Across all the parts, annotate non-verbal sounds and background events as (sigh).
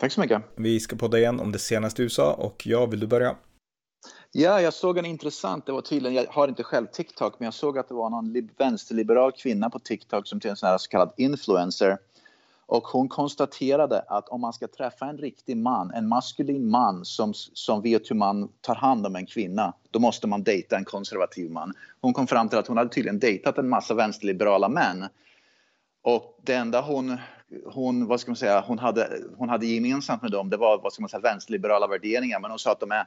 Tack så mycket. Vi ska podda igen om det senaste USA och ja, vill du börja? Ja, jag såg en intressant, det var tydligen, jag har inte själv TikTok, men jag såg att det var någon vänsterliberal kvinna på TikTok som är en sån här så kallad influencer. Och hon konstaterade att om man ska träffa en riktig man, en maskulin man som, som vet hur man tar hand om en kvinna, då måste man dejta en konservativ man. Hon kom fram till att hon hade tydligen dejtat en massa vänsterliberala män. Och det enda hon hon, vad ska man säga, hon hade, hon hade gemensamt med dem, det var vad ska man säga, vänsterliberala värderingar. Men hon sa att de är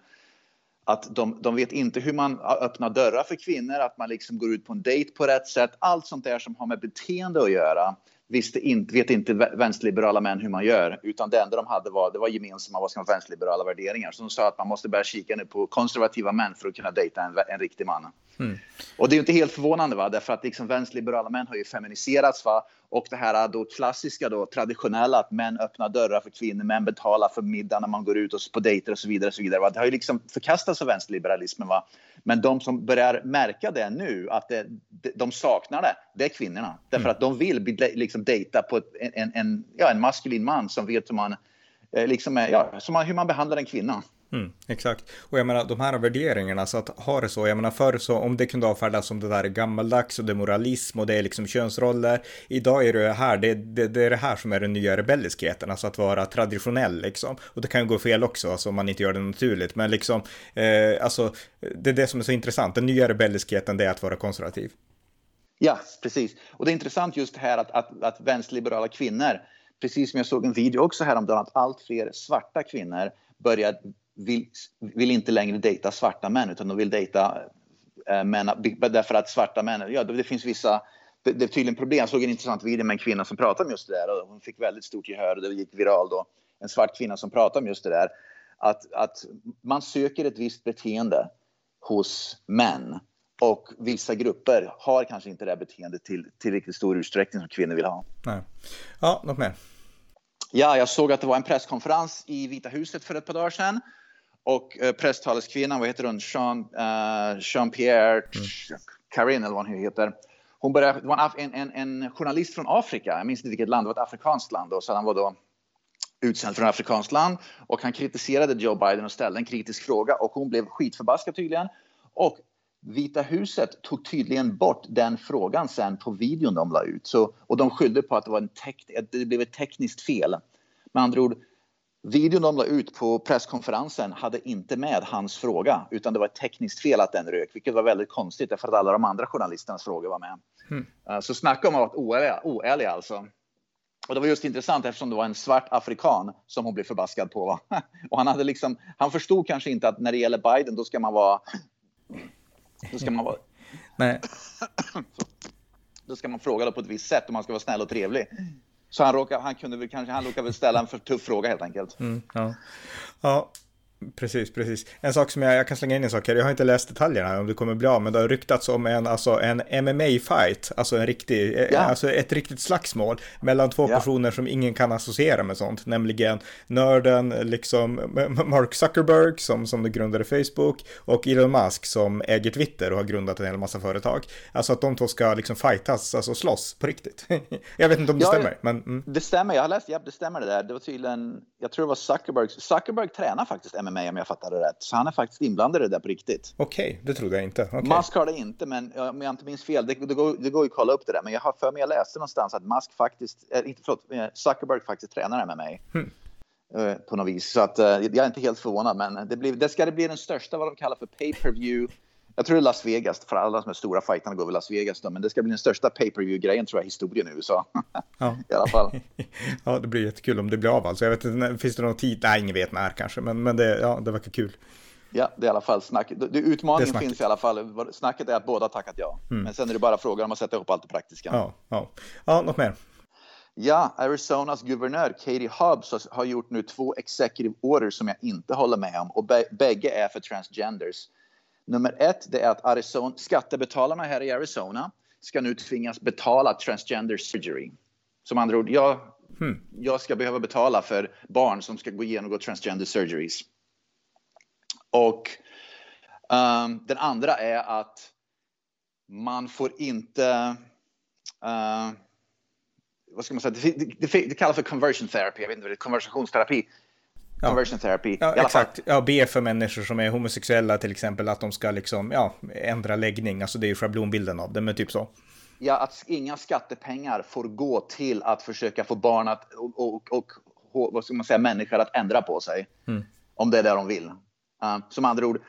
att de, de vet inte hur man öppnar dörrar för kvinnor, att man liksom går ut på en dejt på rätt sätt. Allt sånt där som har med beteende att göra visste inte, vet inte vänsterliberala män hur man gör, utan det enda de hade var, det var gemensamma vad ska man, vänsterliberala värderingar. Så de sa att man måste börja kika nu på konservativa män för att kunna dejta en, en riktig man. Mm. Och det är inte helt förvånande, va? därför att liksom vänsterliberala män har ju feminiserats. Va? Och det här då klassiska, då, traditionella, att män öppnar dörrar för kvinnor, män betalar för middag när man går ut och på dejter och så vidare. Och så vidare va? Det har ju liksom förkastats av vänsterliberalismen. Va? Men de som börjar märka det nu, att det, de saknar det, det är kvinnorna. Därför mm. att de vill liksom dejta på ett, en, en, ja, en maskulin man som vet hur man, eh, liksom, ja, som man, hur man behandlar en kvinna. Mm, exakt. Och jag menar de här värderingarna, så att ha det så, jag menar förr så om det kunde avfärdas som det där är gammaldags och det är moralism och det är liksom könsroller. Idag är det här, det, det, det är det här som är den nya rebelliskheten, alltså att vara traditionell liksom. Och det kan ju gå fel också, alltså om man inte gör det naturligt. Men liksom, eh, alltså det är det som är så intressant, den nya rebelliskheten det är att vara konservativ. Ja, precis. Och det är intressant just här att, att, att vänsterliberala kvinnor, precis som jag såg en video också häromdagen, att allt fler svarta kvinnor börjar vill, vill inte längre dejta svarta män utan de vill dejta äh, män därför att svarta män, ja det, det finns vissa det, det är tydligen problem. Jag såg en intressant video med en kvinna som pratade om just det där och hon fick väldigt stort gehör och det gick viral då. En svart kvinna som pratade om just det där. Att, att man söker ett visst beteende hos män och vissa grupper har kanske inte det här beteendet till tillräckligt stor utsträckning som kvinnor vill ha. Nej. Ja, något mer? Ja, jag såg att det var en presskonferens i Vita huset för ett par dagar sedan och eh, presstaleskvinnan, vad heter hon, Jean, uh, Jean-Pierre mm. Karin eller vad hon heter. Hon började, det var en, en, en, journalist från Afrika, jag minns inte vilket land, det var ett afrikanskt land. Och så han var då utsänd från afrikanskt land och han kritiserade Joe Biden och ställde en kritisk fråga och hon blev skitförbaskad tydligen. Och Vita huset tog tydligen bort den frågan sen på videon de la ut. Så, och de skyllde på att det, var en det blev ett tekniskt fel. Med andra ord, Videon de la ut på presskonferensen hade inte med hans fråga utan det var ett tekniskt fel att den rök, vilket var väldigt konstigt därför att alla de andra journalisternas frågor var med. Mm. Så snacka om att vara oärliga, oärliga alltså. Och det var just intressant eftersom det var en svart afrikan som hon blev förbaskad på. (laughs) Och han, hade liksom, han förstod kanske inte att när det gäller Biden då ska man vara... Då ska man vara... Nej. (coughs) Då ska man fråga på ett visst sätt och man ska vara snäll och trevlig. Så han, råkade, han kunde väl kanske, han råkade väl ställa en för tuff fråga helt enkelt. Mm, ja. ja, Precis, precis. En sak som jag, jag kan slänga in en sak här, jag har inte läst detaljerna om det kommer bli av, men det har ryktats om en, alltså en MMA-fight, alltså en riktig, eh, ja. alltså ett riktigt slagsmål mellan två ja. personer som ingen kan associera med sånt, nämligen nörden, liksom Mark Zuckerberg som, som grundade Facebook och Elon Musk som äger Twitter och har grundat en hel massa företag. Alltså att de två ska liksom fightas, alltså slåss på riktigt. (laughs) jag vet inte om det ja, stämmer, men... Mm. Det stämmer, jag har läst, ja det stämmer det där. Det var tydligen, jag tror det var Zuckerberg, Zuckerberg tränar faktiskt MMA med mig om jag fattade rätt. Så han är faktiskt inblandad i det där på riktigt. Okej, okay, det trodde jag inte. Okay. Musk har det inte, men om jag inte minns fel, det, det, går, det går ju att kolla upp det där. Men jag har för mig, jag läste någonstans att Musk faktiskt, äh, inte förlåt, eh, Zuckerberg faktiskt tränar med mig. Hmm. På något vis. Så att, jag är inte helt förvånad, men det, blir, det ska det bli den största, vad de kallar för pay-per-view jag tror det är Las Vegas, för alla som är stora fighterna går väl Las Vegas då, men det ska bli den största pay-per-view-grejen tror jag i historien i USA. Ja. (laughs) I alla fall. (laughs) ja, det blir jättekul om det blir av alltså. Jag vet inte, finns det någon tid? Nej, ingen vet när kanske, men, men det, ja, det verkar kul. Ja, det är i alla fall snack. Det, utmaningen det finns i alla fall. Snacket är att båda tackat ja. Mm. Men sen är det bara frågan om att sätta ihop allt det praktiska. Ja, ja. ja något mer? Ja, Arizonas guvernör Katie Hobbs har gjort nu två executive orders som jag inte håller med om och bägge är för transgenders. Nummer ett, det är att Arizona, skattebetalarna här i Arizona ska nu tvingas betala transgender surgery. Som andra ord, jag, hmm. jag ska behöva betala för barn som ska gå igenom transgender surgeries. Och um, den andra är att man får inte uh, vad ska man säga, det, det, det, kallas för conversion therapy, jag vet inte konversationsterapi. Ja. Conversion therapy. Ja, exakt. Ja, be för människor som är homosexuella till exempel att de ska liksom, ja, ändra läggning. Alltså det är ju schablonbilden av det, men typ så. Ja, att inga skattepengar får gå till att försöka få barn att, och, och, och, och vad ska man säga, människor att ändra på sig. Mm. Om det är det de vill. Uh, som andra ord,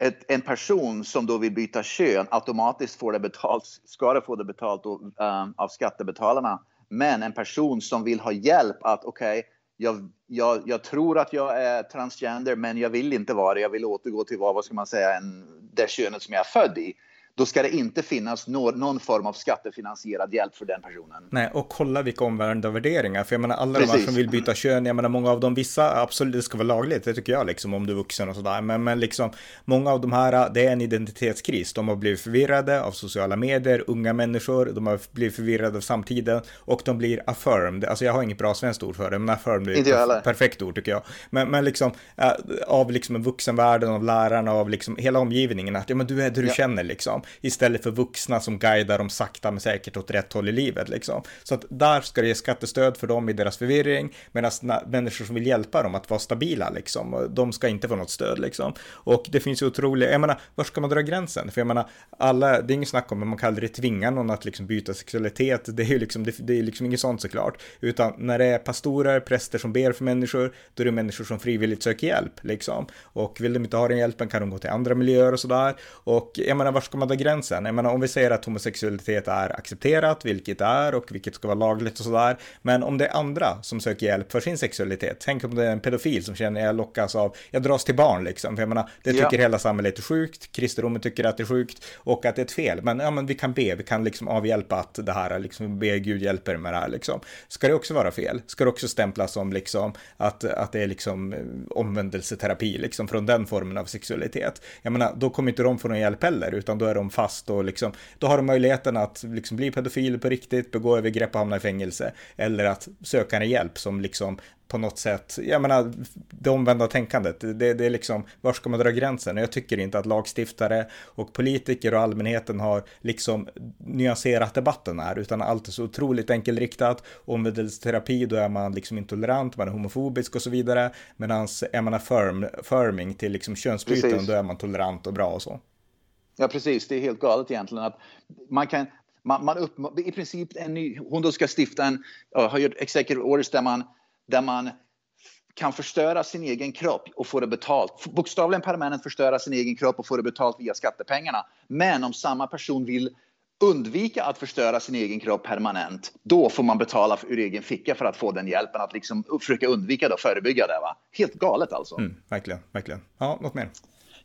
ett, en person som då vill byta kön automatiskt får det betalt, ska det få det betalt då, uh, av skattebetalarna men en person som vill ha hjälp att okej, okay, jag, jag, jag, tror att jag är transgender men jag vill inte vara det. Jag vill återgå till vad, vad ska man säga, en, det könet som jag är född i då ska det inte finnas någon form av skattefinansierad hjälp för den personen. Nej, och kolla vilka omvända värderingar. För jag menar, alla Precis. de här som vill byta kön, jag menar, många av dem, vissa, absolut, det ska vara lagligt, det tycker jag, liksom, om du är vuxen och sådär. Men, men liksom, många av de här, det är en identitetskris. De har blivit förvirrade av sociala medier, unga människor, de har blivit förvirrade av samtiden och de blir affirmed. Alltså, jag har inget bra svenskt ord för det, men affirmed är ett perfekt ord, tycker jag. Men, men liksom, äh, av liksom vuxenvärlden, av lärarna, av liksom hela omgivningen, att ja, men du är det du ja. känner, liksom istället för vuxna som guidar dem sakta men säkert åt rätt håll i livet liksom. Så att där ska det ge skattestöd för dem i deras förvirring medan människor som vill hjälpa dem att vara stabila liksom, de ska inte få något stöd liksom. Och det finns ju otroliga, jag menar, var ska man dra gränsen? För jag menar, alla, det är inget snack om, att man kan aldrig tvinga någon att liksom byta sexualitet, det är ju liksom, det, det är liksom inget sånt såklart, utan när det är pastorer, präster som ber för människor, då är det människor som frivilligt söker hjälp liksom. Och vill de inte ha den hjälpen kan de gå till andra miljöer och sådär. Och jag menar, var ska man dra gränsen? Jag menar, om vi säger att homosexualitet är accepterat, vilket är och vilket ska vara lagligt och sådär. Men om det är andra som söker hjälp för sin sexualitet, tänk om det är en pedofil som känner jag lockas av, jag dras till barn liksom. För jag menar, det tycker ja. hela samhället är sjukt, kristendomen tycker att det är sjukt och att det är ett fel. Men ja, men vi kan be, vi kan liksom avhjälpa att det här, liksom be Gud hjälper med det här liksom. Ska det också vara fel? Ska det också stämplas som liksom att, att det är liksom omvändelseterapi liksom från den formen av sexualitet? Jag menar, då kommer inte de få någon hjälp heller, utan då är de fast och liksom, då har de möjligheten att liksom bli pedofil på riktigt, begå övergrepp och hamna i fängelse. Eller att söka en hjälp som liksom på något sätt, jag menar, det omvända tänkandet, det, det är liksom, var ska man dra gränsen? Jag tycker inte att lagstiftare och politiker och allmänheten har liksom nyanserat debatten här, utan allt är så otroligt enkelriktat. Omvändelseterapi, då är man liksom intolerant, man är homofobisk och så vidare, medan är man affirm, affirming till liksom könsbyten, då är man tolerant och bra och så. Ja, precis. Det är helt galet egentligen. att man kan man, man upp, I princip en ny, hon då ska stifta en, har gjort executive orders där man, där man kan förstöra sin egen kropp och få det betalt. Bokstavligen permanent förstöra sin egen kropp och få det betalt via skattepengarna. Men om samma person vill undvika att förstöra sin egen kropp permanent, då får man betala ur egen ficka för att få den hjälpen att liksom försöka undvika det och förebygga det. Va? Helt galet alltså. Mm, verkligen, verkligen. Ja, något mer?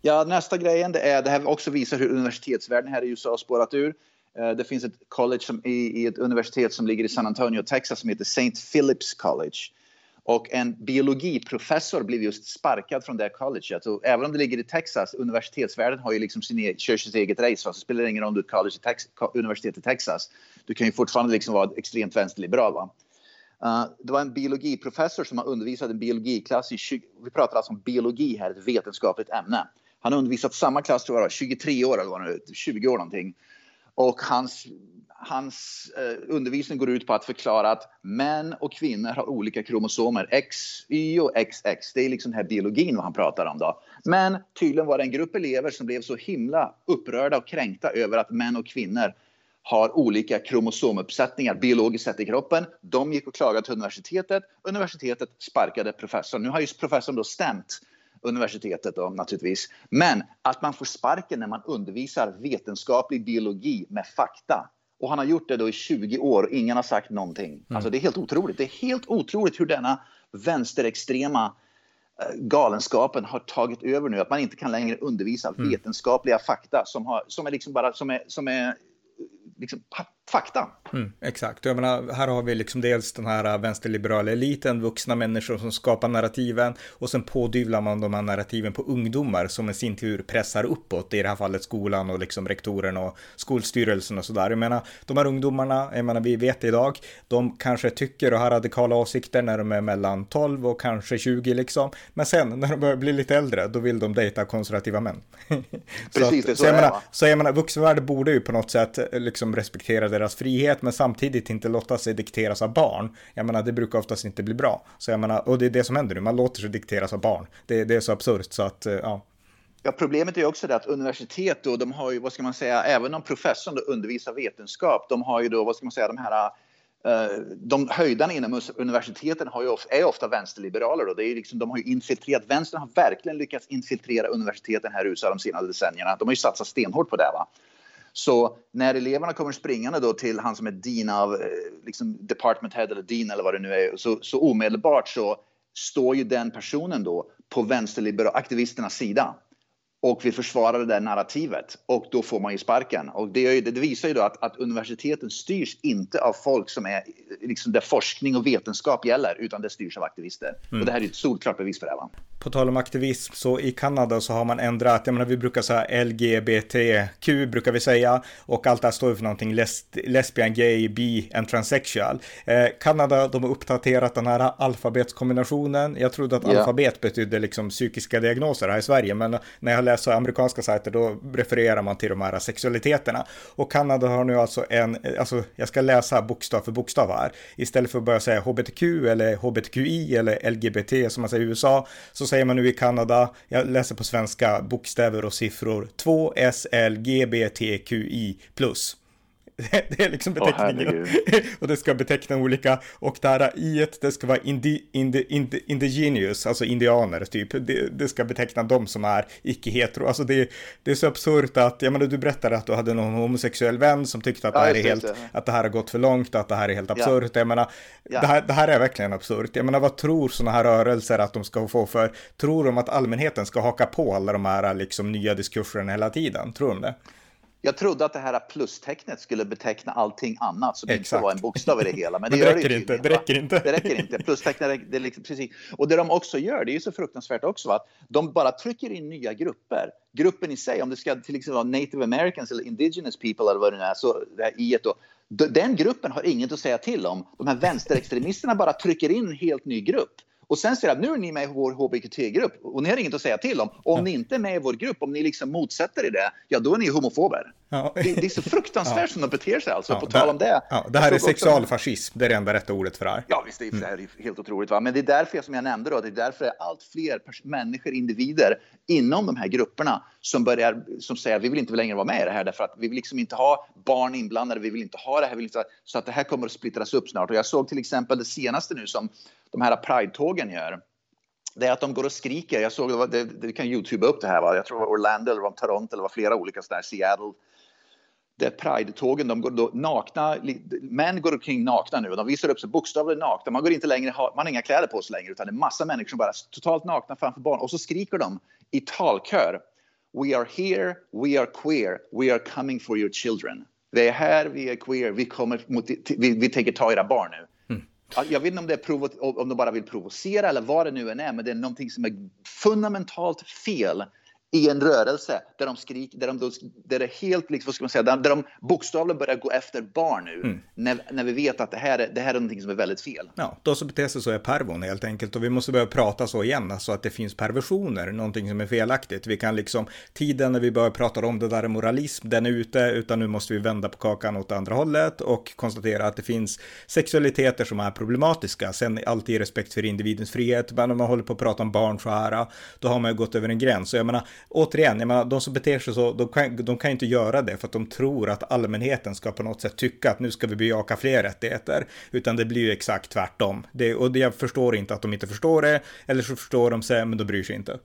Ja, nästa grejen det är, det här också visar hur universitetsvärlden här i USA har spårat ur. Eh, det finns ett college som, i, i, ett universitet som ligger i San Antonio, Texas som heter St. Philip's College. Och en biologiprofessor blev just sparkad från det colleget. Och även om det ligger i Texas, universitetsvärlden har ju liksom sin, e kör sitt eget race. Så det spelar ingen roll om du är college i Tex universitet i Texas. Du kan ju fortfarande liksom vara extremt vänsterliberal. Va? Uh, det var en biologiprofessor som har undervisat en biologiklass i 20, vi pratar alltså om biologi här, ett vetenskapligt ämne. Han har undervisat samma klass, tror jag, 23 år eller vad nu 20 år någonting. Och hans, hans eh, undervisning går ut på att förklara att män och kvinnor har olika kromosomer, X, Y och XX. Det är liksom den här biologin vad han pratar om då. Men tydligen var det en grupp elever som blev så himla upprörda och kränkta över att män och kvinnor har olika kromosomuppsättningar biologiskt sett i kroppen. De gick och klagade till universitetet. Universitetet sparkade professorn. Nu har ju professorn då stämt universitetet då, naturligtvis. Men att man får sparken när man undervisar vetenskaplig biologi med fakta. Och han har gjort det då i 20 år och ingen har sagt någonting. Mm. Alltså det är helt otroligt. Det är helt otroligt hur denna vänsterextrema eh, galenskapen har tagit över nu. Att man inte kan längre undervisa mm. vetenskapliga fakta som, har, som är liksom bara som är, som är liksom fakta. Mm, exakt, jag menar, här har vi liksom dels den här vänsterliberala eliten, vuxna människor som skapar narrativen och sen pådyvlar man de här narrativen på ungdomar som i sin tur pressar uppåt, i det här fallet skolan och liksom rektorerna och skolstyrelsen och sådär. Jag menar, de här ungdomarna, jag menar, vi vet idag, de kanske tycker och har radikala åsikter när de är mellan 12 och kanske 20 liksom, men sen när de börjar bli lite äldre, då vill de dejta konservativa män. (laughs) Precis, så, det så, så jag menar, så jag menar, vuxenvärlden borde ju på något sätt liksom respektera deras frihet men samtidigt inte låta sig dikteras av barn. Jag menar, det brukar oftast inte bli bra. Så jag menar, och det är det som händer nu, man låter sig dikteras av barn. Det, det är så absurt så att, eh, ja. Ja, problemet är också det att universitet då, de har ju, vad ska man säga, även om professorn då undervisar vetenskap, de har ju då, vad ska man säga, de här eh, de höjdarna inom universiteten har ju ofta, är ofta vänsterliberaler. Då. Det är liksom, de har ju infiltrerat, vänstern har verkligen lyckats infiltrera universiteten här i USA de senaste decennierna. De har ju satsat stenhårt på det. Va? Så när eleverna kommer springande då till han som är dean av eh, liksom department head eller dean eller vad det nu är, så, så omedelbart så står ju den personen då på vänsterliberala aktivisternas sida och vill försvara det där narrativet och då får man ju sparken. Och det, det visar ju då att, att universiteten styrs inte av folk som är liksom där forskning och vetenskap gäller utan det styrs av aktivister. Mm. Och det här är ett solklart bevis för det. Va? På tal om aktivism så i Kanada så har man ändrat, jag menar vi brukar säga LGBTQ brukar vi säga och allt det här står ju för någonting les, lesbian, gay, bi and transsexual. Eh, Kanada de har uppdaterat den här alfabetskombinationen. Jag trodde att yeah. alfabet betydde liksom psykiska diagnoser här i Sverige men när jag läser amerikanska sajter då refererar man till de här sexualiteterna. Och Kanada har nu alltså en, alltså jag ska läsa bokstav för bokstav här. Istället för att börja säga hbtq eller hbtqi eller lgbt som man säger i USA så säger man nu i Kanada, jag läser på svenska, bokstäver och siffror, 2 SLGBTQI plus. (laughs) Det är liksom beteckningen. Oh, (laughs) och det ska beteckna olika. Och det här i det ska vara indi, indi, indi, indigenous, alltså indianer typ. Det, det ska beteckna dem som är icke-hetero. Alltså det, det är så absurt att, jag menar du berättade att du hade någon homosexuell vän som tyckte att, ja, det, här är helt, det. att det här har gått för långt, att det här är helt absurt. Ja. Jag menar, ja. det, här, det här är verkligen absurt. Jag menar, vad tror sådana här rörelser att de ska få för, tror de att allmänheten ska haka på alla de här liksom nya diskurserna hela tiden? Tror de det? Jag trodde att det här plustecknet skulle beteckna allting annat som Exakt. inte var en bokstav i det hela. Men det, men det räcker det inte. Det räcker inte. Det räcker inte. Plustecknet, det är liksom, precis. Och det de också gör, det är ju så fruktansvärt också, att de bara trycker in nya grupper. Gruppen i sig, om det ska till exempel vara native americans eller indigenous people eller vad det nu är, så det här i då, den gruppen har inget att säga till om. De här vänsterextremisterna bara trycker in en helt ny grupp. Och sen säger att nu är ni med i vår hbtq-grupp och ni har inget att säga till om. Om ja. ni inte är med i vår grupp, om ni liksom motsätter er det, ja då är ni homofober. Ja. Det, det, är så fruktansvärt som de beter sig alltså, på tal om det. Ja, det här är sexualfascism, det är det enda rätta ordet för det här. Ja, visst, det är, det här är helt otroligt. Va? Men det är därför, som jag nämnde, då, det är därför allt fler människor, individer inom de här grupperna som, börjar, som säger att vi vill inte längre vara med i det här därför att vi vill liksom inte ha barn inblandade, vi vill inte ha det här, vill inte, så att det här kommer att splittras upp snart. Och jag såg till exempel det senaste nu som de här lagen gör det är att de går och skriker. Jag såg, det, det, kan youtuba upp det här, va? jag tror det var Orlando eller var Toronto eller var flera olika sådana här, Seattle. Det är Pride-tågen, de går då nakna, män går omkring nakna nu och de visar upp sig bokstavligen nakna. Man går inte längre, man har inga kläder på sig längre utan det är massa människor som bara är totalt nakna framför barn och så skriker de i talkör. We are here, we are queer, we are coming for your children. Vi är här, vi är queer, vi, kommer mot, vi, vi tänker ta era barn nu. Jag vet inte om, det är om de bara vill provocera eller vad det nu än är, men det är någonting som är fundamentalt fel i en rörelse där de skriker, där, de då, där det helt, liksom, vad ska man säga, där, de bokstavligen börjar gå efter barn nu. Mm. När, när vi vet att det här, är, det här är någonting som är väldigt fel. Ja, de som beter sig så är pervon helt enkelt. Och vi måste börja prata så igen, alltså att det finns perversioner, någonting som är felaktigt. Vi kan liksom, tiden när vi börjar prata om det där är moralism, den är ute, utan nu måste vi vända på kakan åt andra hållet och konstatera att det finns sexualiteter som är problematiska. Sen alltid respekt för individens frihet, men om man håller på att prata om barn så här, då har man ju gått över en gräns. Så jag menar, återigen, jag menar, de som beter sig så, de kan, de kan inte göra det för att de tror att allmänheten ska på något sätt tycka att nu ska vi bejaka fler rättigheter. Utan det blir ju exakt tvärtom. Det, och jag förstår inte att de inte förstår det, eller så förstår de sig, men de bryr sig inte.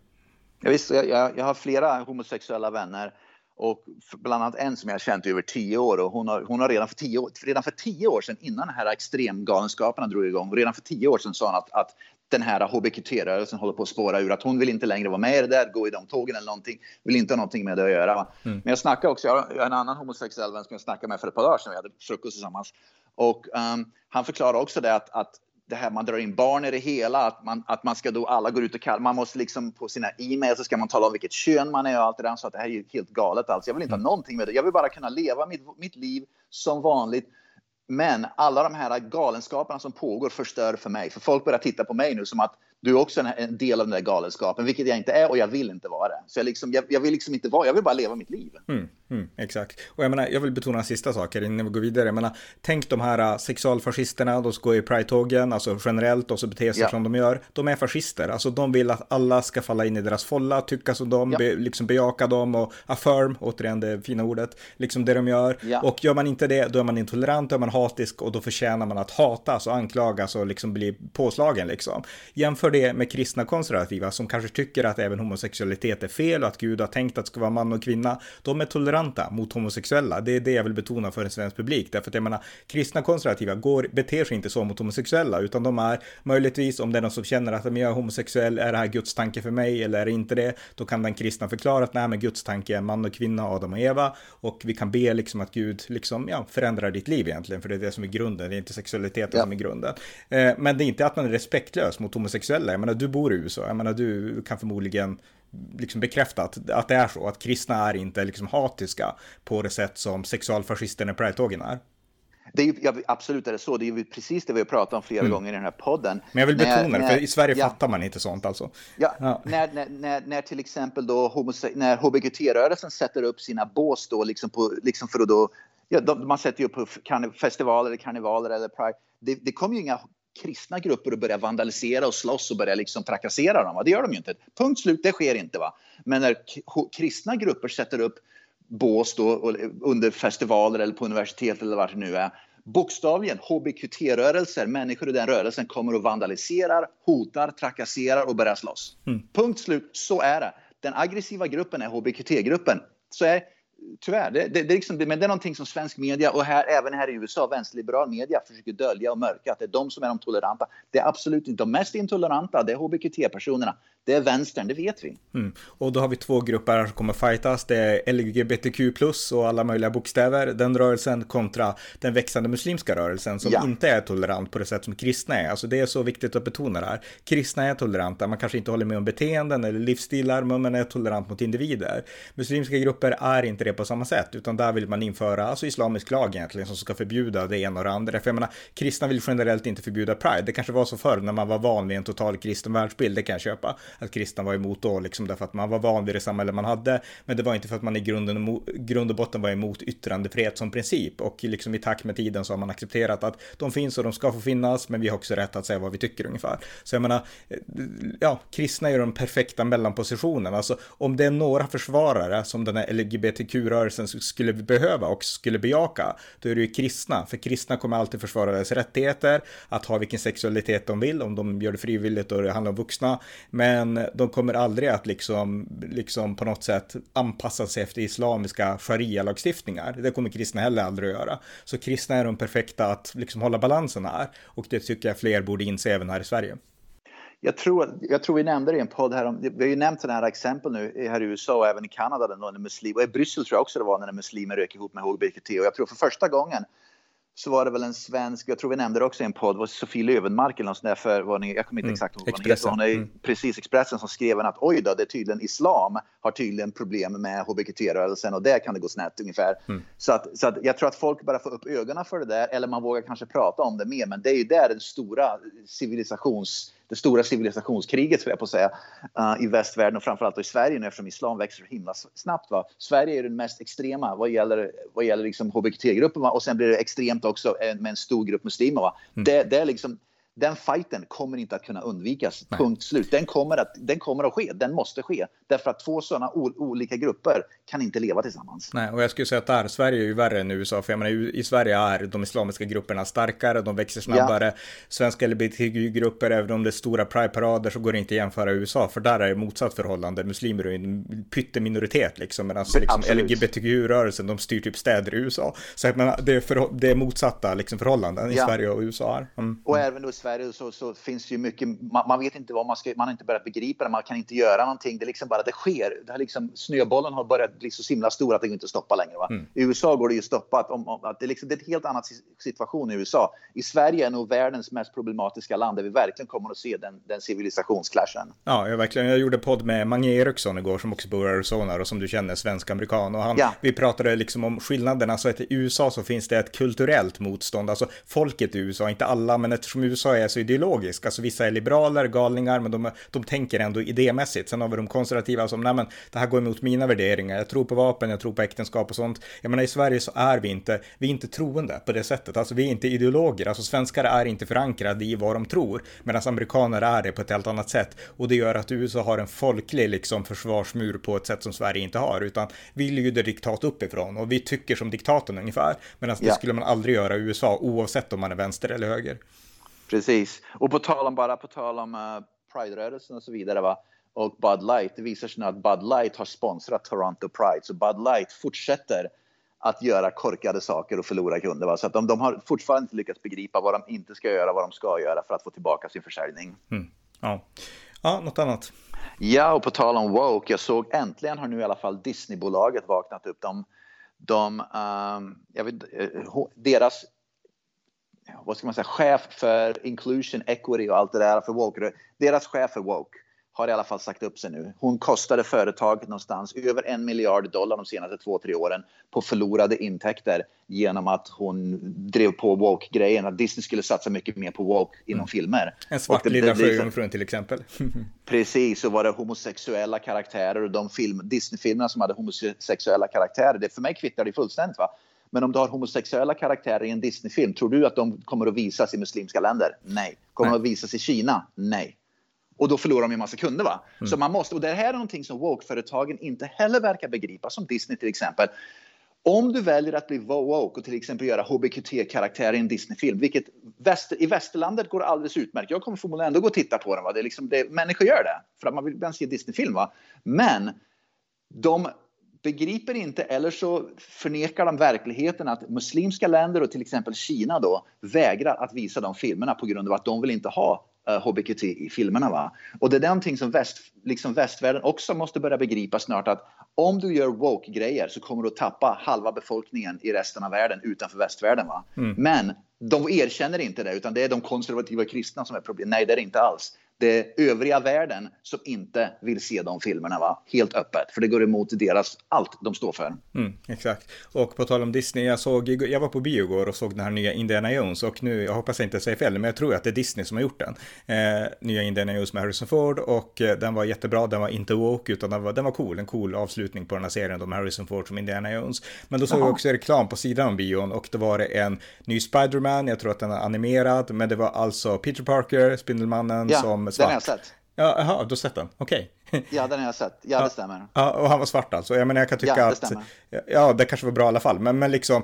Ja, visst, jag, jag har flera homosexuella vänner och bland annat en som jag har känt i över tio år och hon har, hon har redan, för tio år, redan för tio år sedan innan den här extremgalenskaperna drog igång, redan för tio år sedan sa hon att, att den här HBQT-rörelsen håller på att spåra ur. Att hon vill inte längre vara med i det där, gå i de tågen eller någonting. Vill inte ha någonting med det att göra. Mm. Men jag snackade också, jag har en annan homosexuell vän som jag snackade med för ett par dagar sedan. Vi hade frukost tillsammans. Och um, han förklarar också det att, att det här man drar in barn i det hela, att man, att man ska då alla går ut och kallar, man måste liksom på sina e-mails så ska man tala om vilket kön man är och allt det där. Så att det här är helt galet alltså. Jag vill inte ha mm. någonting med det. Jag vill bara kunna leva mitt, mitt liv som vanligt men alla de här galenskaperna som pågår förstör för mig. För folk börjar titta på mig nu som att du är också en del av den där galenskapen, vilket jag inte är och jag vill inte vara det. Så jag, liksom, jag, jag vill liksom inte vara, jag vill bara leva mitt liv. Mm, mm, exakt. Och jag menar, jag vill betona sista saker innan vi går vidare. Jag menar, tänk de här uh, sexualfascisterna, de går i Pride-tågen, alltså generellt och så beter sig ja. som de gör. De är fascister, alltså de vill att alla ska falla in i deras folla, tycka som de, ja. be, liksom bejaka dem och affirm, återigen det fina ordet, liksom det de gör. Ja. Och gör man inte det, då är man intolerant, då är man hatisk och då förtjänar man att hatas och anklagas och liksom bli påslagen liksom. Jämför jämför det med kristna konservativa som kanske tycker att även homosexualitet är fel och att Gud har tänkt att det ska vara man och kvinna. De är toleranta mot homosexuella. Det är det jag vill betona för en svensk publik. Därför att jag menar, kristna konservativa går, beter sig inte så mot homosexuella, utan de är möjligtvis, om det är någon som känner att jag är homosexuell, är det här Guds tanke för mig eller är det inte det? Då kan den kristna förklara att nej, men Guds tanke är man och kvinna, Adam och Eva. Och vi kan be liksom att Gud liksom, ja, förändrar ditt liv egentligen, för det är det som är grunden, det är inte sexualiteten ja. som är grunden. Eh, men det är inte att man är respektlös mot homosexuella homosexuella. Jag menar, du bor i USA. Jag menar, du kan förmodligen liksom bekräfta att, att det är så. Att kristna är inte liksom hatiska på det sätt som sexualfascisterna i Pride-tågen är. Det är ja, absolut är det så. Det är precis det vi har pratat om flera mm. gånger i den här podden. Men jag vill betona det, för i Sverige ja, fattar man inte sånt alltså. Ja, ja. När, när, när, när, till exempel då homose- när HBQT-rörelsen sätter upp sina bås då liksom, på, liksom för att då, ja, de, man sätter ju upp på festivaler, karnevaler eller Pride. Det, det kommer ju inga kristna grupper och börja vandalisera och slåss och börja liksom trakassera dem. Va? Det gör de ju inte. Punkt slut, det sker inte. Va? Men när kristna grupper sätter upp bås då, under festivaler eller på universitet eller vart det nu är. Bokstavligen HBQT-rörelser, människor i den rörelsen kommer och vandaliserar, hotar, trakasserar och börjar slåss. Mm. Punkt slut, så är det. Den aggressiva gruppen är HBQT-gruppen. Så är Tyvärr, det, det, det, liksom, men det är någonting som svensk media och här, även här i USA, vänsterliberal media försöker dölja och mörka att det är de som är de toleranta. Det är absolut inte de mest intoleranta, det är hbqt-personerna. Det är vänstern, det vet vi. Mm. Och då har vi två grupper som kommer fightas. Det är LGBTQ plus och alla möjliga bokstäver. Den rörelsen kontra den växande muslimska rörelsen som ja. inte är tolerant på det sätt som kristna är. Alltså det är så viktigt att betona det här. Kristna är toleranta, man kanske inte håller med om beteenden eller livsstilar, men man är tolerant mot individer. Muslimska grupper är inte det på samma sätt, utan där vill man införa alltså islamisk lag egentligen som ska förbjuda det ena och det andra. För jag menar, kristna vill generellt inte förbjuda pride. Det kanske var så förr när man var van vid en total kristen världsbild, det kan jag köpa att kristna var emot då, liksom därför att man var van vid det samhälle man hade. Men det var inte för att man i grunden, grund och botten var emot yttrandefrihet som princip. Och liksom i takt med tiden så har man accepterat att de finns och de ska få finnas, men vi har också rätt att säga vad vi tycker ungefär. Så jag menar, eh, ja, kristna är ju den perfekta mellanpositionen. Alltså om det är några försvarare som den här LGBTQ-rörelsen skulle behöva och skulle bejaka, då är det ju kristna. För kristna kommer alltid försvara deras rättigheter, att ha vilken sexualitet de vill, om de gör det frivilligt och det handlar om vuxna. Men men de kommer aldrig att liksom, liksom på något sätt anpassa sig efter islamiska sharia-lagstiftningar. Det kommer kristna heller aldrig att göra. Så kristna är de perfekta att liksom hålla balansen här. Och det tycker jag fler borde inse även här i Sverige. Jag tror, jag tror vi nämnde det i en podd här. Om, vi har ju nämnt sådana här exempel nu här i USA och även i Kanada. Där en muslim, och i Bryssel tror jag också det var när muslimer rök ihop med HBT. Och jag tror för första gången så var det väl en svensk, jag tror vi nämnde det också i en podd, var Sofie Lövenmark eller något sånt där för, vad ni, jag kommer inte mm. exakt ihåg vad hon heter. Hon är mm. precis Expressen som skrev att oj då, det är tydligen islam har tydligen problem med hbqt-rörelsen och där kan det gå snett ungefär. Mm. Så, att, så att jag tror att folk bara får upp ögonen för det där eller man vågar kanske prata om det mer men det är ju där den stora civilisations det stora civilisationskriget, skulle jag på att säga, uh, i västvärlden och framförallt i Sverige nu eftersom islam växer så himla snabbt. Va? Sverige är den mest extrema vad gäller, vad gäller liksom hBTQ-gruppen och sen blir det extremt också med en stor grupp muslimer. Va? Mm. Det, det är liksom den fighten kommer inte att kunna undvikas. Nej. Punkt slut. Den kommer, att, den kommer att ske. Den måste ske. Därför att två sådana olika grupper kan inte leva tillsammans. Nej, och jag skulle säga att där, Sverige är ju värre än USA. För jag menar, i Sverige är de islamiska grupperna starkare, de växer snabbare. Ja. Svenska LGBTQ-grupper, även om det är stora pride-parader så går det inte att jämföra USA. För där är det motsatt förhållande. Muslimer är en pytteminoritet liksom. Medan liksom, LGBTQ-rörelsen, de styr typ städer i USA. Så jag menar, det, är, för, det är motsatta liksom, förhållanden i ja. Sverige och USA. Mm. Och även då i Sverige så, så finns det ju mycket, man, man, vet inte vad man ska, man har inte börjat begripa det, man kan inte göra någonting. Det är liksom bara, det sker. Det har liksom, snöbollen har börjat bli så himla stor att det går inte att stoppa längre. Mm. I USA går det ju att stoppa, att, om, att det, är liksom, det är en helt annan situation i USA. I Sverige är nog världens mest problematiska land där vi verkligen kommer att se den, den civilisationsclashen. Ja, jag, verkligen. Jag gjorde podd med Mange Eriksson igår som också bor i Arizona och som du känner, svensk-amerikan. Och han, ja. vi pratade liksom om skillnaderna, så att i USA så finns det ett kulturellt motstånd, alltså folket i USA, inte alla, men eftersom USA är så ideologisk, alltså vissa är liberaler, galningar, men de, de tänker ändå idémässigt. Sen har vi de konservativa som, nej men det här går emot mina värderingar, jag tror på vapen, jag tror på äktenskap och sånt. Jag menar i Sverige så är vi inte, vi är inte troende på det sättet, alltså vi är inte ideologer, alltså svenskar är inte förankrade i vad de tror, medan amerikaner är det på ett helt annat sätt. Och det gör att USA har en folklig liksom försvarsmur på ett sätt som Sverige inte har, utan vi lyder diktat uppifrån och vi tycker som diktatorn ungefär, medan ja. det skulle man aldrig göra i USA oavsett om man är vänster eller höger. Precis. Och på tal om, bara på tal om uh, Pride-rörelsen och så vidare va? och Bud Light. Det visar sig nu att Bud Light har sponsrat Toronto Pride. Så Bud Light fortsätter att göra korkade saker och förlora kunder. Va? Så att de, de har fortfarande inte lyckats begripa vad de inte ska göra, vad de ska göra för att få tillbaka sin försäljning. Mm. Ja. ja, något annat? Ja, och på tal om woke. Jag såg äntligen har nu i alla fall Disneybolaget vaknat upp. De, de, um, vet, uh, deras vad ska man säga, chef för inclusion, equity och allt det där för woke. Deras chef för woke har i alla fall sagt upp sig nu. Hon kostade företaget någonstans över en miljard dollar de senaste två, tre åren på förlorade intäkter genom att hon drev på woke-grejen, att Disney skulle satsa mycket mer på woke inom mm. filmer. En svart lilla sjöjungfrun till exempel. (laughs) precis, så var det homosexuella karaktärer och de film, Disney-filmerna som hade homosexuella karaktärer, det för mig kvittar det fullständigt. Va? Men om du har homosexuella karaktärer i en Disney-film, tror du att de kommer att visas i muslimska länder? Nej. Kommer Nej. de att visas i Kina? Nej. Och då förlorar de en massa kunder. Va? Mm. Så man måste, och det här är någonting som woke-företagen inte heller verkar begripa, som Disney till exempel. Om du väljer att bli woke och till exempel göra HBQT-karaktärer i en Disney-film, vilket väster, i västerlandet går alldeles utmärkt. Jag kommer förmodligen ändå gå och titta på den. Va? Det är liksom, det, människor gör det för att man vill se Disney-film. Va? Men de begriper inte eller så förnekar de verkligheten att muslimska länder och till exempel Kina då vägrar att visa de filmerna på grund av att de vill inte ha HBQT eh, i filmerna. Va? Och det är någonting som väst, liksom västvärlden också måste börja begripa snart att om du gör woke-grejer så kommer du att tappa halva befolkningen i resten av världen utanför västvärlden. Va? Mm. Men de erkänner inte det utan det är de konservativa kristna som är problemet. Nej, det är det inte alls det övriga världen som inte vill se de filmerna va? helt öppet. För det går emot deras, allt de står för. Mm, exakt. Och på tal om Disney, jag, såg, jag var på bio igår och såg den här nya Indiana Jones och nu, jag hoppas jag inte säger fel, men jag tror att det är Disney som har gjort den. Eh, nya Indiana Jones med Harrison Ford och eh, den var jättebra, den var inte woke utan den var, den var cool, en cool avslutning på den här serien, de Harrison Ford som Indiana Jones. Men då såg jag också reklam på sidan om bion och det var en ny Spiderman, jag tror att den är animerad, men det var alltså Peter Parker, Spindelmannen ja. som svart. Den har jag sett. Ja, jaha, du har sett den? Okej. Okay. (laughs) ja, den har jag sett. Ja, det stämmer. Ja, och han var svart alltså. Jag menar, jag kan tycka ja, det att... Stämmer. Ja, det kanske var bra i alla fall. Men, men liksom,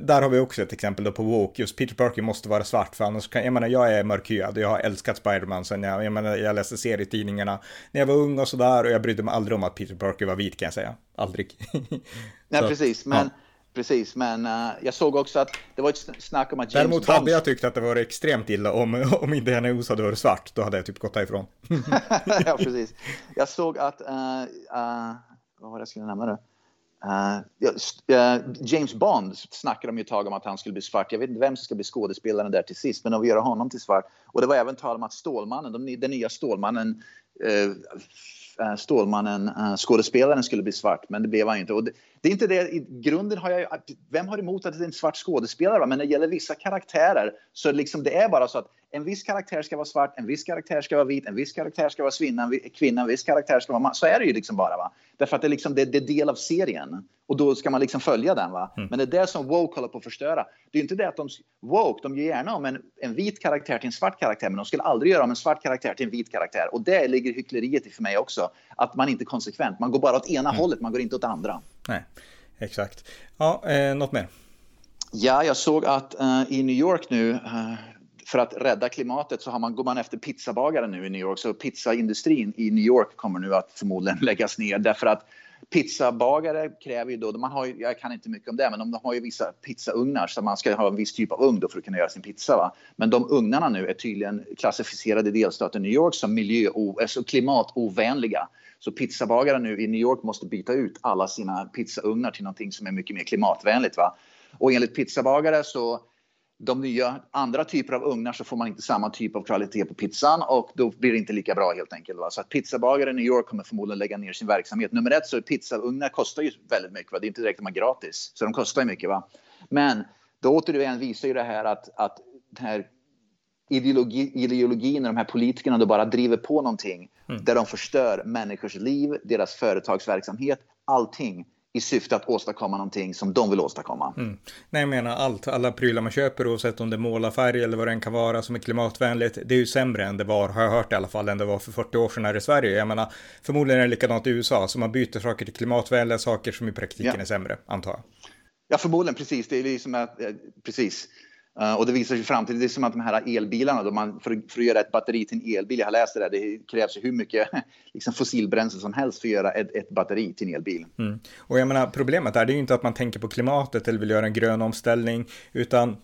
där har vi också ett exempel då på Woke. Just Peter Parker måste vara svart, för annars kan... Jag menar, jag är mörkhyad och jag har älskat Spiderman sen jag... Jag menar, jag läste serietidningarna när jag var ung och sådär. Och jag brydde mig aldrig om att Peter Parker var vit, kan jag säga. Aldrig. (laughs) Nej, precis. Men... Ja precis. Men uh, jag såg också att det var ett snack om att James Däremot Bond... hade jag tyckt att det var extremt illa om, (laughs) om Indiana Jones hade varit svart. Då hade jag typ gått därifrån. (laughs) ja, (laughs) precis. Jag såg att, uh, uh, vad var det jag skulle nämna nu? James Bond snackade de ju ett tag om att han skulle bli svart. Jag vet inte vem som ska bli skådespelaren där till sist, men de vill göra honom till svart. Och det var även tal om att Stålmannen, de, den nya Stålmannen, Stålmannen, skådespelaren skulle bli svart, men det blev han inte. Och det, är inte det, i grunden har jag vem har emot att det är en svart skådespelare? Va? Men när det gäller vissa karaktärer så liksom det är bara så att en viss karaktär ska vara svart, en viss karaktär ska vara vit, en viss karaktär ska vara svinna, kvinna, en viss karaktär ska vara man. Så är det ju liksom bara. Va? Därför att det, liksom, det, det är del av serien. Och då ska man liksom följa den. Va? Mm. Men det är det som woke håller på att förstöra. Det är inte det att de, woke, de gör gärna om en, en vit karaktär till en svart karaktär, men de skulle aldrig göra om en svart karaktär till en vit karaktär. Och det ligger hyckleriet i för mig också. Att man inte är konsekvent. Man går bara åt ena mm. hållet, man går inte åt andra. Nej, exakt. Ja, eh, något mer? Ja, jag såg att eh, i New York nu, eh, för att rädda klimatet så har man, går man efter pizzabagare nu i New York. Så pizzaindustrin i New York kommer nu att förmodligen (laughs) läggas ner därför att Pizzabagare kräver ju då, man har ju, jag kan inte mycket om det, men de har ju vissa pizzaugnar så man ska ha en viss typ av ugn då för att kunna göra sin pizza. Va? Men de ugnarna nu är tydligen klassificerade i delstaten New York som miljö alltså klimatovänliga. Så pizzabagare nu i New York måste byta ut alla sina pizzaugnar till någonting som är mycket mer klimatvänligt. Va? Och enligt pizzabagare så de nya andra typer av ugnar så får man inte samma typ av kvalitet på pizzan och då blir det inte lika bra helt enkelt. Va? Så att pizzabagare i New York kommer förmodligen lägga ner sin verksamhet. Nummer ett så är pizzaugnar kostar ju väldigt mycket. Va? Det är inte direkt att är gratis, så de kostar ju mycket. Va? Men då återigen visar ju det här att, att den här ideologi, ideologin och de här politikerna då bara driver på någonting mm. där de förstör människors liv, deras företagsverksamhet, allting i syfte att åstadkomma någonting som de vill åstadkomma. Mm. Nej, jag menar allt, alla prylar man köper oavsett om det är målarfärg eller vad det än kan vara som är klimatvänligt, det är ju sämre än det var, har jag hört i alla fall, än det var för 40 år sedan här i Sverige. Jag menar, förmodligen är det likadant i USA, så man byter saker till klimatvänliga saker som i praktiken ja. är sämre, antar jag. Ja, förmodligen precis. Det är liksom att, eh, precis. Uh, och det visar sig i framtiden, det är som att de här elbilarna, då man, för, för att göra ett batteri till en elbil, jag har läst det där, det krävs ju hur mycket (laughs) liksom fossilbränsle som helst för att göra ett, ett batteri till en elbil. Mm. Och jag menar, problemet är, det är ju inte att man tänker på klimatet eller vill göra en grön omställning, utan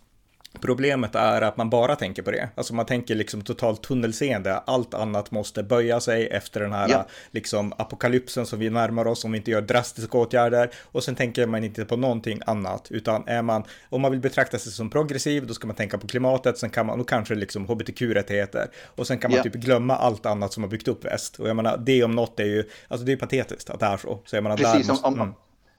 Problemet är att man bara tänker på det. Alltså man tänker liksom totalt tunnelseende. Allt annat måste böja sig efter den här ja. liksom apokalypsen som vi närmar oss om vi inte gör drastiska åtgärder. Och sen tänker man inte på någonting annat. Utan är man, om man vill betrakta sig som progressiv, då ska man tänka på klimatet. Sen kan man, och kanske liksom hbtq-rättigheter. Och sen kan man ja. typ glömma allt annat som har byggt upp väst. Och jag menar, det om något är ju, alltså det är patetiskt att det är så. så jag menar, Precis, måste, om, om, mm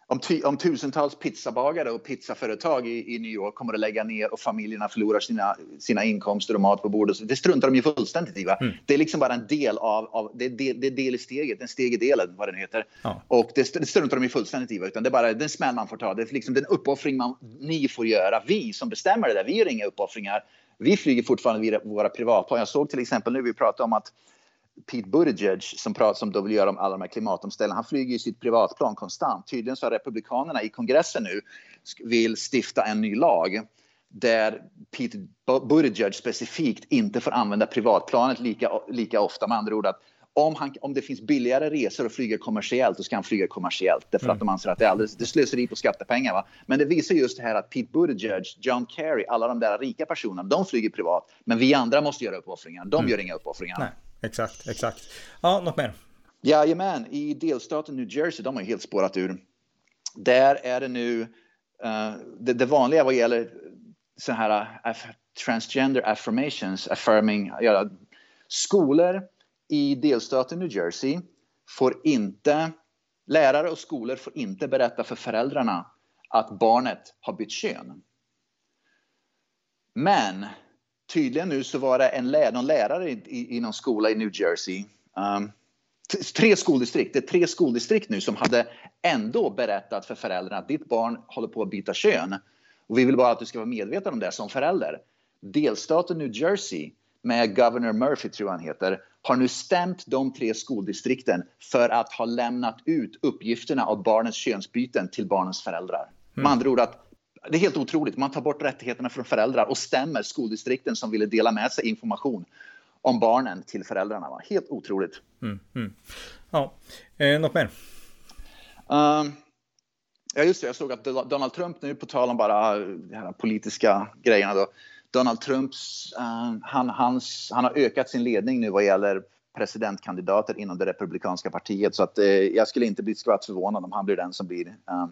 om, om, tusentals pizzabagare och pizzaföretag i, i, New York kommer att lägga ner och familjerna förlorar sina, sina inkomster och mat på bordet. Det struntar de ju fullständigt i. Mm. Det är liksom bara en del av, av det, det, det är del i steget, en steg i delen, vad den heter. Ja. Och det, det struntar de ju fullständigt i. Utan det är bara den smäll man får ta. Det är liksom den uppoffring man, ni får göra. Vi som bestämmer det där, vi gör inga uppoffringar. Vi flyger fortfarande våra privatplan. Jag såg till exempel nu, vi pratade om att Pete Buttigieg som pratar som då vill göra om alla de här klimatomställningarna. Han flyger i sitt privatplan konstant. Tydligen så har republikanerna i kongressen nu vill stifta en ny lag där Pete Buttigieg specifikt inte får använda privatplanet lika, lika ofta. Med andra ord att om, han, om det finns billigare resor att flyga kommersiellt, då ska han flyga kommersiellt. Därför mm. att de anser att det är alldeles det slöseri på skattepengar. Va? Men det visar just det här att Pete Buttigieg, John Kerry, alla de där rika personerna, de flyger privat. Men vi andra måste göra uppoffringar. De mm. gör inga uppoffringar. Nej. Exakt, exakt. Ja, något mer? Jajamän, i delstaten New Jersey, de har ju helt spårat ur. Där är det nu, uh, det, det, vanliga vad gäller så här uh, transgender affirmations, affirming, ja, skolor i delstaten New Jersey får inte, lärare och skolor får inte berätta för föräldrarna att barnet har bytt kön. Men tydligen nu så var det en lär, någon lärare i, i, i någon skola i New Jersey. Um, tre skoldistrikt, det är tre skoldistrikt nu som hade ändå berättat för föräldrarna att ditt barn håller på att byta kön. Och vi vill bara att du ska vara medveten om det som förälder. Delstaten New Jersey med Governor Murphy, tror jag han heter, har nu stämt de tre skoldistrikten för att ha lämnat ut uppgifterna av barnens könsbyten till barnens föräldrar. Mm. Med andra ord att det är helt otroligt. Man tar bort rättigheterna från föräldrar och stämmer skoldistrikten som ville dela med sig information om barnen till föräldrarna. Va? Helt otroligt. Mm, mm. Ja, eh, något mer? Um, ja, just det. Jag såg att Donald Trump nu, på tal om bara de här politiska grejerna då. Donald Trumps, uh, han, hans, han har ökat sin ledning nu vad gäller presidentkandidater inom det republikanska partiet. Så att, eh, jag skulle inte bli skvatt förvånad om han blir den som blir uh,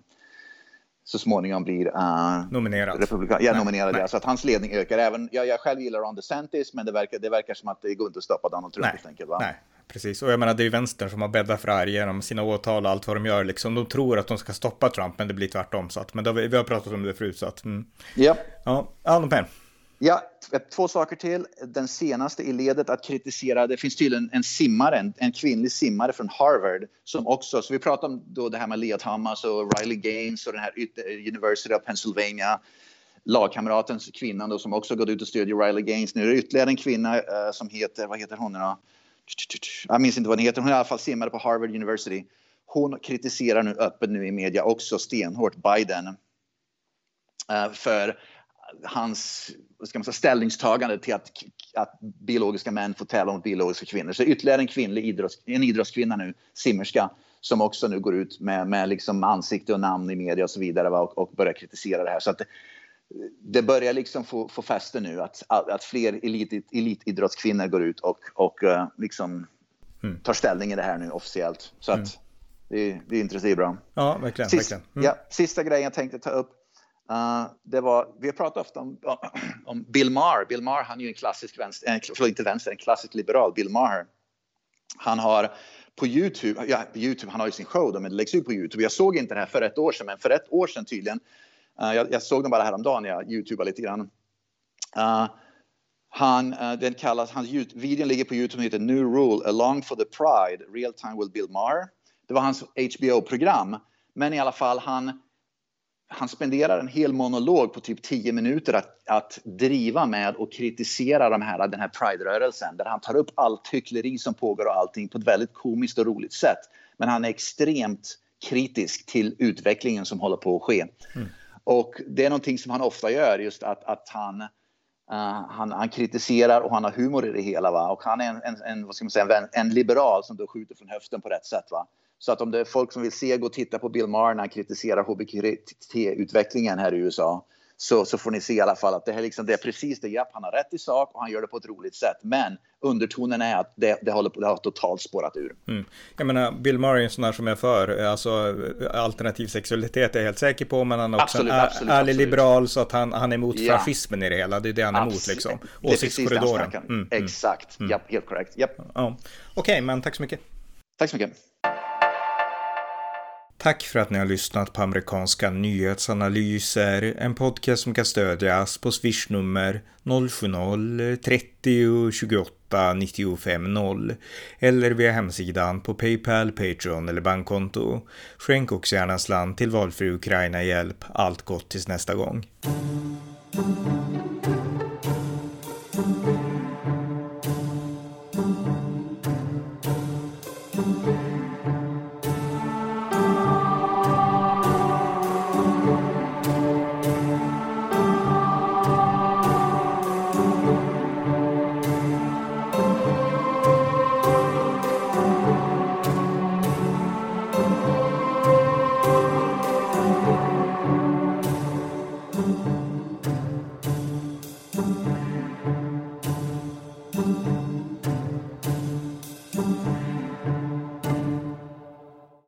så småningom blir uh, nominerad. Republikan ja, nominerad nej. Ja, så att hans ledning ökar. Även, jag, jag själv gillar Ron DeSantis, men det verkar, det verkar som att det går inte att stoppa Donald Trump nej. enkelt. Va? Nej, precis. Och jag menar, det är ju vänstern som har bäddat för det här genom sina åtal och allt vad de gör. Liksom. De tror att de ska stoppa Trump, men det blir tvärtom. Så att, men då, vi har pratat om det förut. Så att, mm. yep. Ja, Allen Penn. Ja, två saker till. Den senaste i ledet att kritisera, det finns tydligen en simmare, en, en kvinnlig simmare från Harvard som också, så vi pratar om då det här med Leah Thomas och Riley Gaines och den här University of Pennsylvania lagkamraten, kvinnan då som också gått ut och stödjer Riley Gaines. Nu är det ytterligare en kvinna uh, som heter, vad heter hon nu då? Jag minns inte vad hon heter, hon är i alla fall simmare på Harvard University. Hon kritiserar nu öppet nu i media också stenhårt Biden uh, för hans ska man säga, ställningstagande till att, att biologiska män får tävla mot biologiska kvinnor. Så ytterligare en kvinnlig idrotts, en idrottskvinna nu, simmerska, som också nu går ut med, med liksom ansikte och namn i media och så vidare va? Och, och börjar kritisera det här. Så att det, det börjar liksom få, få fäste nu att, att fler elit, elitidrottskvinnor går ut och, och uh, liksom mm. tar ställning i det här nu officiellt. Så att mm. det, det, är intressant, det är bra. Ja, verkligen. Sist, verkligen. Mm. Ja, sista grejen jag tänkte ta upp. Uh, det var, vi har pratat ofta om, (clears throat) om Bill Maher. Bill Maher, han är ju en klassisk vänster, eh, en, förlåt inte vänster, en klassisk liberal, Bill Maher. Han har på Youtube, ja, på Youtube, han har ju sin show då, men det läggs ut på Youtube. Jag såg inte det här för ett år sedan, men för ett år sedan tydligen Uh, jag, jag, såg den bara häromdagen när jag youtubade lite grann. Uh, han, uh, den kallas, hans videon ligger på Youtube och heter New Rule Along for the Pride, Real Time with Bill Maher. Det var hans HBO-program. Men i alla fall, han, han spenderar en hel monolog på typ 10 minuter att, att driva med och kritisera de här, den här Pride-rörelsen. Där han tar upp allt hyckleri som pågår och allting på ett väldigt komiskt och roligt sätt. Men han är extremt kritisk till utvecklingen som håller på att ske. Mm. Och det är någonting som han ofta gör, just att, att han, uh, han, han, kritiserar och han har humor i det hela. Va? Och han är en, en, en vad ska man säga, en, en, liberal som då skjuter från höften på rätt sätt. Va? Så att om det är folk som vill se, gå och titta på Bill Maher när han kritiserar hbT-utvecklingen här i USA så, så får ni se i alla fall att det, här liksom, det är precis det. Japp, han har rätt i sak och han gör det på ett roligt sätt. Men undertonen är att det, det, håller på, det har totalt spårat ur. Mm. Jag menar, Bill Murray är en sån där som är för alltså, alternativ sexualitet är jag helt säker på, men han är också absolut, en absolut, ärlig absolut. liberal så att han, han är emot ja. fascismen i det hela. Det är det han är emot liksom. Åsiktskorridoren. Mm, mm, Exakt, mm. Japp, helt korrekt. Japp. Ja. Okej, okay, men tack så mycket. Tack så mycket. Tack för att ni har lyssnat på amerikanska nyhetsanalyser, en podcast som kan stödjas på swishnummer 070-30 28 95 0 eller via hemsidan på Paypal, Patreon eller bankkonto. Skänk också gärna slant till valfri Ukraina-hjälp. Allt gott tills nästa gång.